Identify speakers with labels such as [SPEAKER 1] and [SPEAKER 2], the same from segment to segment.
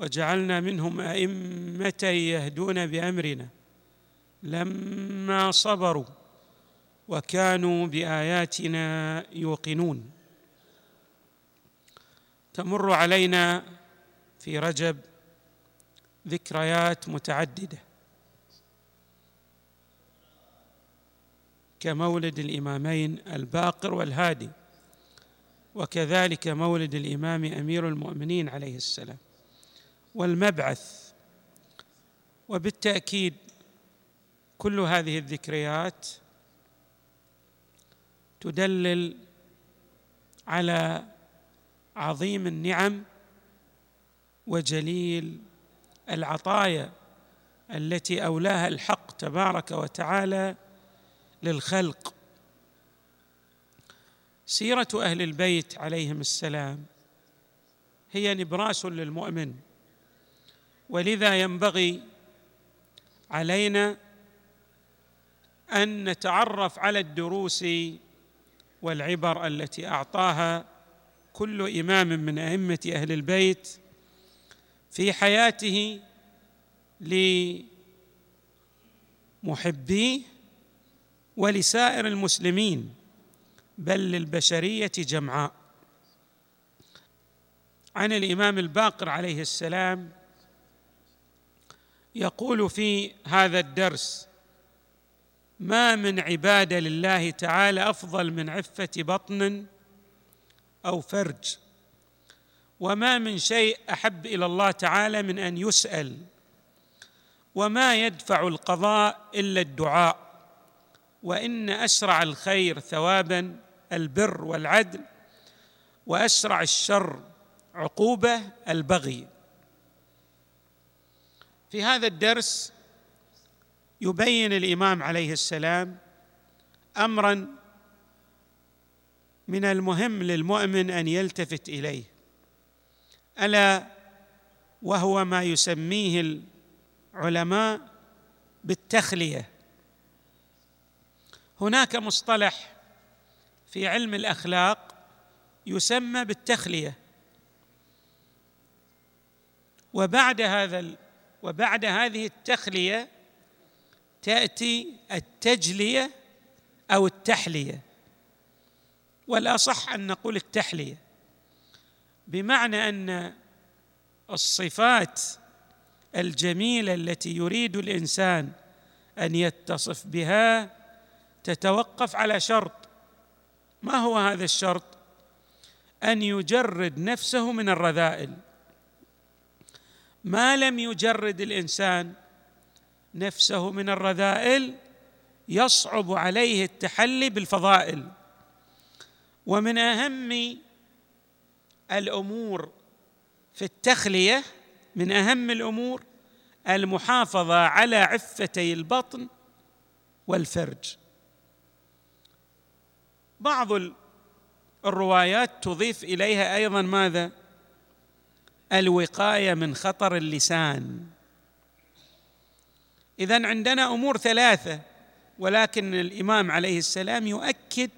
[SPEAKER 1] وجعلنا منهم أئمة يهدون بأمرنا. لما صبروا وكانوا بآياتنا يوقنون. تمر علينا في رجب ذكريات متعددة. كمولد الإمامين الباقر والهادي وكذلك مولد الإمام أمير المؤمنين عليه السلام. والمبعث. وبالتأكيد كل هذه الذكريات تدلل على عظيم النعم وجليل العطايا التي أولاها الحق تبارك وتعالى للخلق. سيرة أهل البيت عليهم السلام هي نبراس للمؤمن. ولذا ينبغي علينا أن نتعرف على الدروس والعبر التي أعطاها كل إمام من أئمة أهل البيت في حياته لمحبيه ولسائر المسلمين بل للبشرية جمعاء. عن الإمام الباقر عليه السلام يقول في هذا الدرس ما من عبادة لله تعالى أفضل من عفة بطن أو فرج وما من شيء أحب إلى الله تعالى من أن يسأل وما يدفع القضاء إلا الدعاء وإن أسرع الخير ثوابا البر والعدل وأسرع الشر عقوبة البغي. في هذا الدرس يبين الإمام عليه السلام امرا من المهم للمؤمن أن يلتفت إليه ألا وهو ما يسميه العلماء بالتخلية. هناك مصطلح في علم الأخلاق يسمى بالتخلية وبعد هذا وبعد هذه التخلية تأتي التجلية أو التحلية. والاصح أن نقول التحلية. بمعنى أن الصفات الجميلة التي يريد الإنسان أن يتصف بها تتوقف على شرط. ما هو هذا الشرط؟ أن يجرد نفسه من الرذائل. ما لم يجرد الإنسان نفسه من الرذائل يصعب عليه التحلي بالفضائل. ومن أهم الأمور في التخلية من أهم الأمور المحافظة على عفتي البطن والفرج. بعض الروايات تضيف إليها أيضا ماذا؟ الوقاية من خطر اللسان. اذا عندنا أمور ثلاثة ولكن الإمام عليه السلام يؤكد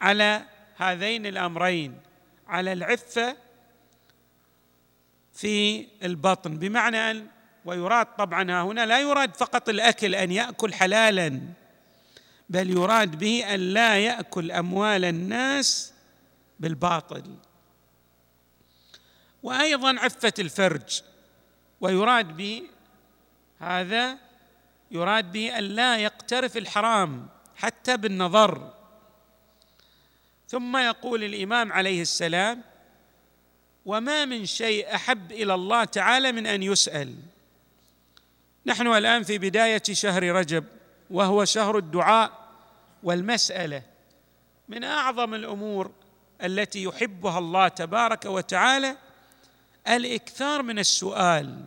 [SPEAKER 1] على هذين الأمرين على العفة في البطن. بمعنى أن ويراد طبعا هنا لا يراد فقط الأكل أن يأكل حلالا بل يراد به أن لا يأكل أموال الناس بالباطل. وأيضا عفة الفرج. ويراد به هذا يراد به أن لا يقترف الحرام حتى بالنظر. ثم يقول الإمام عليه السلام وما من شيء أحب إلى الله تعالى من أن يسأل. نحن الآن في بداية شهر رجب وهو شهر الدعاء والمسألة. من أعظم الأمور التي يحبها الله تبارك وتعالى الإكثار من السؤال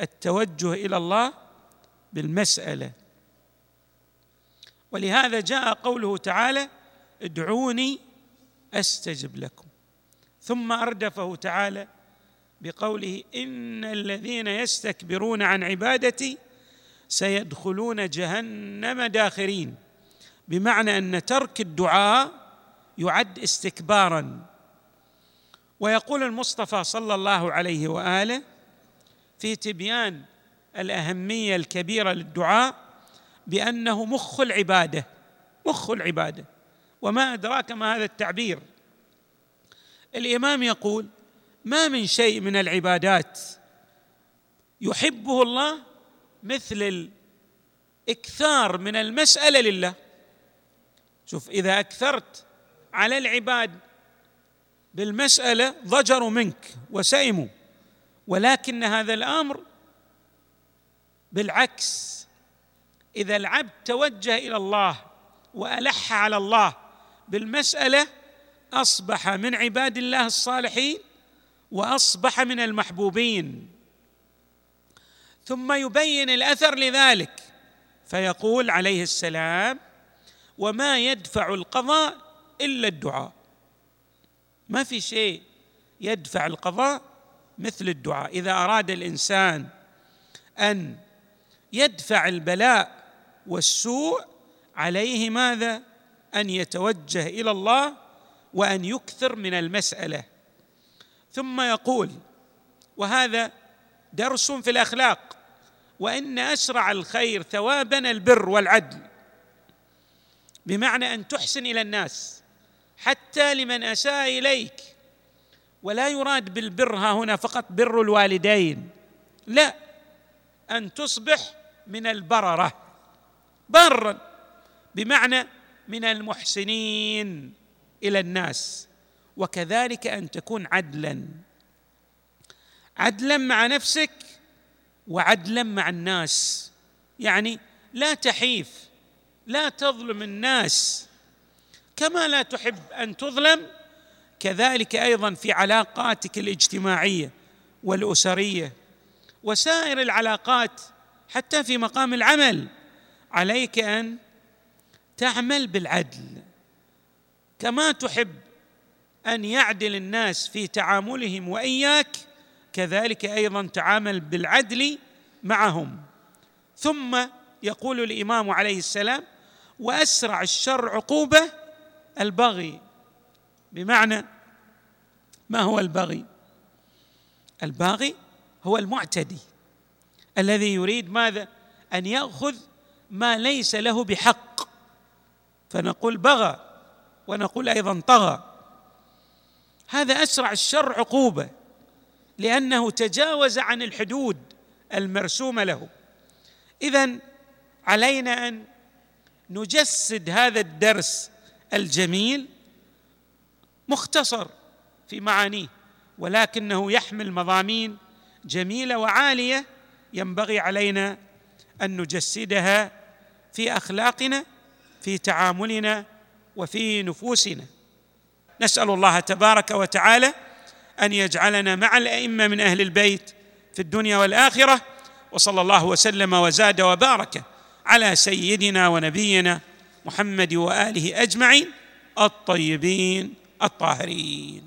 [SPEAKER 1] التوجه إلى الله بالمسألة. ولهذا جاء قوله تعالى ادعوني أستجب لكم. ثم أردفه تعالى بقوله إن الذين يستكبرون عن عبادتي سيدخلون جهنم داخرين. بمعنى أن ترك الدعاء يعد استكبارا. ويقول المصطفى صلى الله عليه وآله في تبيان الأهمية الكبيرة للدعاء بأنه مخ العبادة مخ العبادة. وما أدراك ما هذا التعبير. الإمام يقول ما من شيء من العبادات يحبه الله مثل الإكثار من المسألة لله. شوف إذا أكثرت على العباد بالمسألة ضجروا منك وسئموا ولكن هذا الأمر بالعكس. إذا العبد توجه إلى الله وألح على الله بالمسألة أصبح من عباد الله الصالحين وأصبح من المحبوبين. ثم يبين الأثر لذلك فيقول عليه السلام وما يدفع القضاء إلا الدعاء. ما في شيء يدفع القضاء مثل الدعاء. إذا أراد الإنسان أن يدفع البلاء والسوء عليه ماذا؟ أن يتوجه إلى الله وأن يكثر من المسألة. ثم يقول وهذا درس في الأخلاق وإن أسرع الخير ثوابا البر والعدل بمعنى أن تحسن إلى الناس. حتى لمن اساء إليك. ولا يراد بالبر ها هنا فقط بر الوالدين. لا أن تصبح من البررة برا بمعنى من المحسنين إلى الناس وكذلك أن تكون عدلا. عدلا مع نفسك وعدلا مع الناس. يعني لا تحيف لا تظلم الناس. كما لا تحب أن تظلم كذلك أيضا في علاقاتك الاجتماعية والأسرية وسائر العلاقات حتى في مقام العمل. عليك أن تعمل بالعدل. كما تحب أن يعدل الناس في تعاملهم وإياك كذلك أيضا تعامل بالعدل معهم. ثم يقول الإمام عليه السلام وأسرع الشر عقوبة البغي. بمعنى ما هو البغي؟ الباغي هو المعتدي الذي يريد ماذا؟ أن يأخذ ما ليس له بحق. فنقول بغى ونقول أيضا طغى. هذا أسرع الشر عقوبة لأنه تجاوز عن الحدود المرسومه له. اذا علينا أن نجسد هذا الدرس الجميل مختصر في معانيه ولكنه يحمل مضامين جميلة وعالية ينبغي علينا أن نجسدها في أخلاقنا في تعاملنا وفي نفوسنا. نسأل الله تبارك وتعالى أن يجعلنا مع الأئمة من أهل البيت في الدنيا والآخرة وصلى الله وسلم وزاد وبارك على سيدنا ونبينا محمد وآله أجمعين الطيبين الطاهرين